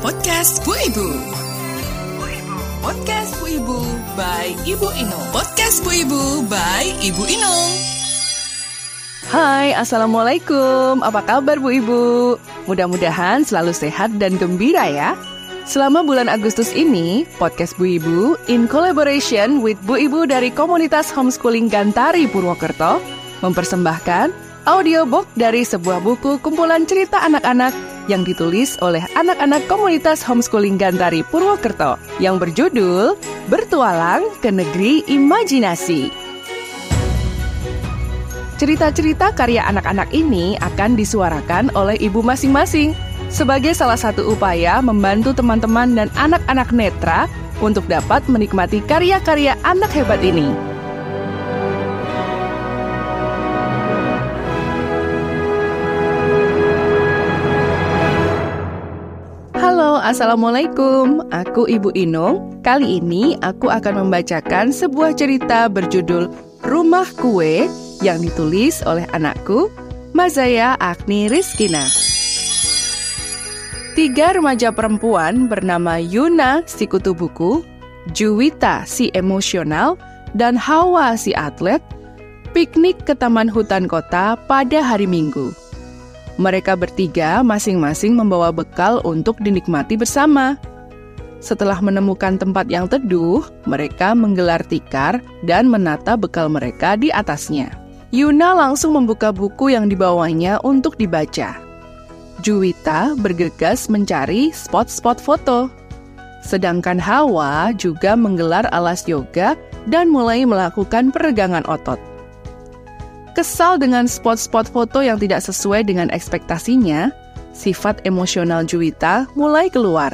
Podcast Bu Ibu. Podcast Bu Ibu by Ibu Inung. Podcast Bu Ibu by Ibu Inung. Hai, Assalamualaikum. Apa kabar Bu Ibu? Mudah-mudahan selalu sehat dan gembira ya. Selama bulan Agustus ini, podcast Bu Ibu in collaboration with Bu Ibu dari komunitas homeschooling Gantari Purwokerto mempersembahkan audiobook dari sebuah buku kumpulan cerita anak-anak yang ditulis oleh anak-anak komunitas homeschooling Gantari Purwokerto yang berjudul Bertualang ke Negeri Imajinasi. Cerita-cerita karya anak-anak ini akan disuarakan oleh ibu masing-masing sebagai salah satu upaya membantu teman-teman dan anak-anak netra untuk dapat menikmati karya-karya anak hebat ini. Assalamualaikum. Aku Ibu Inung. Kali ini aku akan membacakan sebuah cerita berjudul Rumah Kue yang ditulis oleh anakku, Mazaya Agni Rizkina. Tiga remaja perempuan bernama Yuna si kutu buku, Juwita si emosional, dan Hawa si atlet piknik ke taman hutan kota pada hari Minggu. Mereka bertiga masing-masing membawa bekal untuk dinikmati bersama. Setelah menemukan tempat yang teduh, mereka menggelar tikar dan menata bekal mereka di atasnya. Yuna langsung membuka buku yang dibawanya untuk dibaca. Juwita bergegas mencari spot-spot foto. Sedangkan Hawa juga menggelar alas yoga dan mulai melakukan peregangan otot. Kesal dengan spot-spot foto yang tidak sesuai dengan ekspektasinya, sifat emosional Juwita mulai keluar.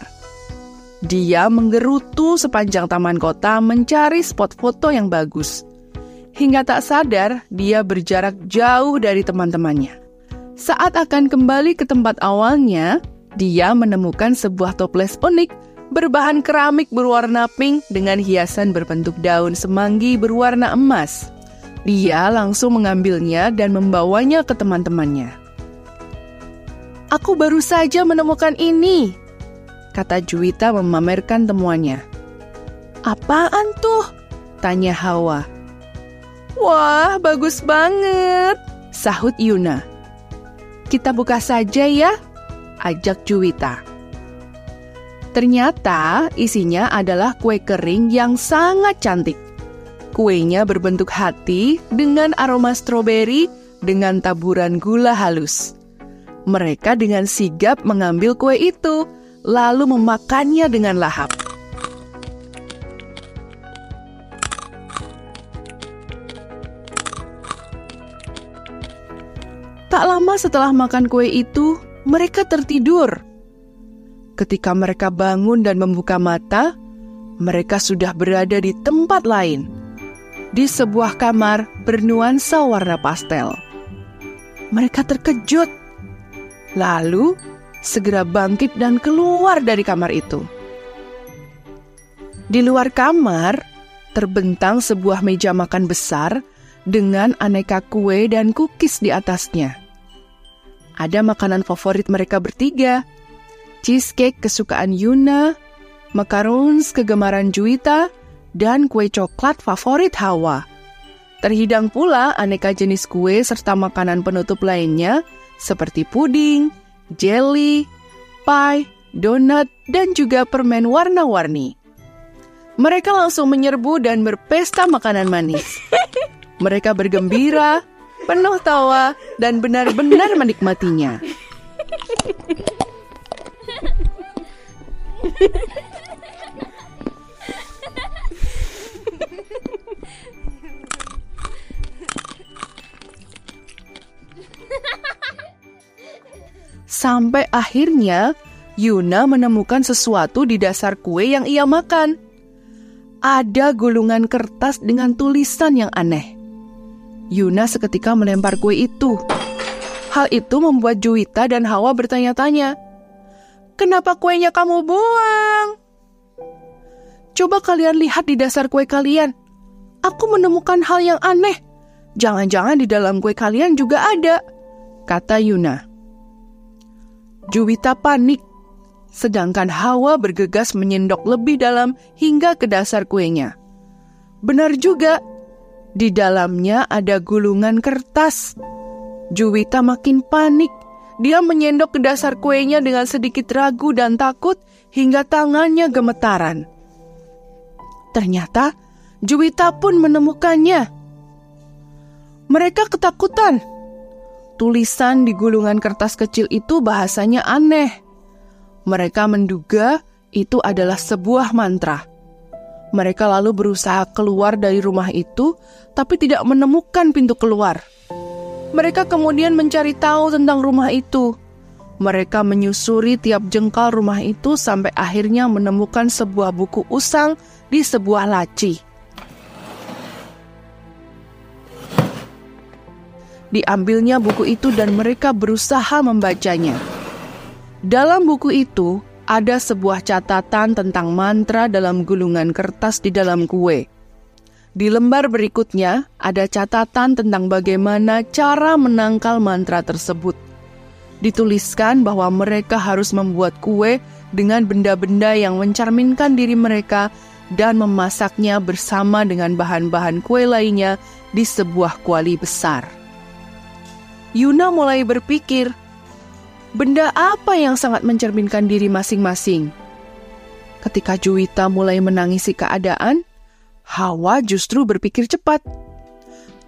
Dia menggerutu sepanjang taman kota mencari spot foto yang bagus. Hingga tak sadar, dia berjarak jauh dari teman-temannya. Saat akan kembali ke tempat awalnya, dia menemukan sebuah toples unik berbahan keramik berwarna pink dengan hiasan berbentuk daun semanggi berwarna emas. Dia langsung mengambilnya dan membawanya ke teman-temannya. Aku baru saja menemukan ini, kata Juwita memamerkan temuannya. Apaan tuh? Tanya Hawa. Wah, bagus banget, sahut Yuna. Kita buka saja ya, ajak Juwita. Ternyata isinya adalah kue kering yang sangat cantik. Kuenya berbentuk hati dengan aroma stroberi dengan taburan gula halus. Mereka dengan sigap mengambil kue itu, lalu memakannya dengan lahap. Tak lama setelah makan kue itu, mereka tertidur. Ketika mereka bangun dan membuka mata, mereka sudah berada di tempat lain di sebuah kamar bernuansa warna pastel. Mereka terkejut, lalu segera bangkit dan keluar dari kamar itu. Di luar kamar terbentang sebuah meja makan besar dengan aneka kue dan cookies di atasnya. Ada makanan favorit mereka bertiga, cheesecake kesukaan Yuna, macarons kegemaran Juwita, dan kue coklat favorit Hawa. Terhidang pula aneka jenis kue serta makanan penutup lainnya seperti puding, jelly, pie, donat, dan juga permen warna-warni. Mereka langsung menyerbu dan berpesta makanan manis. Mereka bergembira, penuh tawa, dan benar-benar menikmatinya. Sampai akhirnya Yuna menemukan sesuatu di dasar kue yang ia makan. Ada gulungan kertas dengan tulisan yang aneh. Yuna seketika melempar kue itu. Hal itu membuat Juwita dan Hawa bertanya-tanya, "Kenapa kuenya kamu buang?" Coba kalian lihat di dasar kue kalian. Aku menemukan hal yang aneh. Jangan-jangan di dalam kue kalian juga ada, kata Yuna. Juwita panik. sedangkan Hawa bergegas menyendok lebih dalam hingga ke dasar kuenya. Benar juga, di dalamnya ada gulungan kertas. Juwita makin panik. Dia menyendok ke dasar kuenya dengan sedikit ragu dan takut hingga tangannya gemetaran. Ternyata Juwita pun menemukannya. Mereka ketakutan. Tulisan di gulungan kertas kecil itu bahasanya aneh. Mereka menduga itu adalah sebuah mantra. Mereka lalu berusaha keluar dari rumah itu, tapi tidak menemukan pintu keluar. Mereka kemudian mencari tahu tentang rumah itu. Mereka menyusuri tiap jengkal rumah itu sampai akhirnya menemukan sebuah buku usang di sebuah laci. Diambilnya buku itu dan mereka berusaha membacanya. Dalam buku itu ada sebuah catatan tentang mantra dalam gulungan kertas di dalam kue. Di lembar berikutnya ada catatan tentang bagaimana cara menangkal mantra tersebut. Dituliskan bahwa mereka harus membuat kue dengan benda-benda yang mencerminkan diri mereka dan memasaknya bersama dengan bahan-bahan kue lainnya di sebuah kuali besar. Yuna mulai berpikir, benda apa yang sangat mencerminkan diri masing-masing? Ketika Juwita mulai menangisi keadaan, Hawa justru berpikir cepat.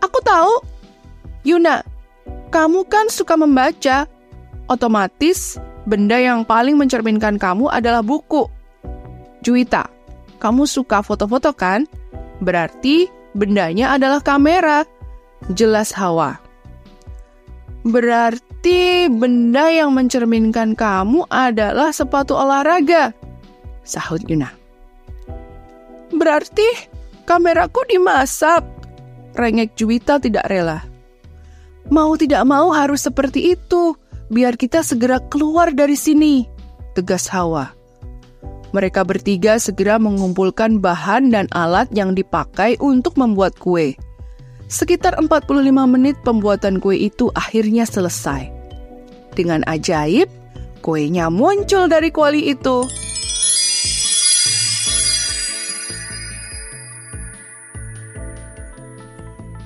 Aku tahu, Yuna, kamu kan suka membaca. Otomatis, benda yang paling mencerminkan kamu adalah buku. Juwita, kamu suka foto-foto kan? Berarti bendanya adalah kamera. Jelas Hawa. Berarti benda yang mencerminkan kamu adalah sepatu olahraga. Sahut Yuna. Berarti Kameraku dimasak. Rengek Juwita tidak rela. Mau tidak mau harus seperti itu, biar kita segera keluar dari sini, tegas Hawa. Mereka bertiga segera mengumpulkan bahan dan alat yang dipakai untuk membuat kue. Sekitar 45 menit pembuatan kue itu akhirnya selesai. Dengan ajaib, kuenya muncul dari kuali itu.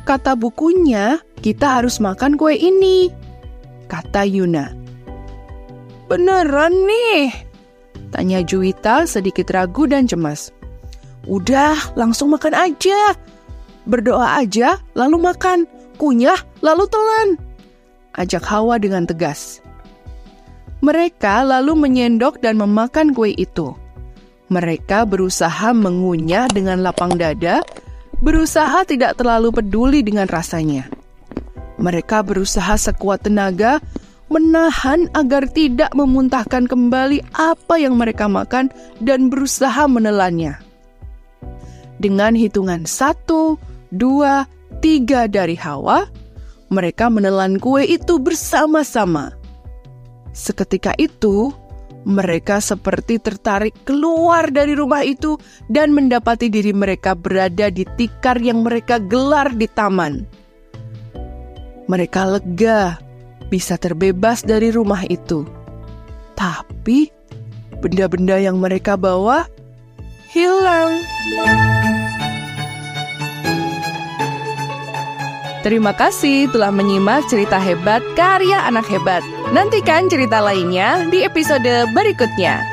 Kata bukunya, kita harus makan kue ini, kata Yuna. Beneran nih? Tanya Juwita sedikit ragu dan cemas. Udah, langsung makan aja. Berdoa aja, lalu makan. Kunyah, lalu telan. Ajak Hawa dengan tegas. Mereka lalu menyendok dan memakan kue itu. Mereka berusaha mengunyah dengan lapang dada berusaha tidak terlalu peduli dengan rasanya. Mereka berusaha sekuat tenaga menahan agar tidak memuntahkan kembali apa yang mereka makan dan berusaha menelannya. Dengan hitungan satu, dua, tiga dari Hawa, mereka menelan kue itu bersama-sama. Seketika itu, mereka seperti tertarik keluar dari rumah itu dan mendapati diri mereka berada di tikar yang mereka gelar di taman. Mereka lega bisa terbebas dari rumah itu. Tapi benda-benda yang mereka bawa hilang. Terima kasih telah menyimak cerita hebat karya anak hebat. Nantikan cerita lainnya di episode berikutnya.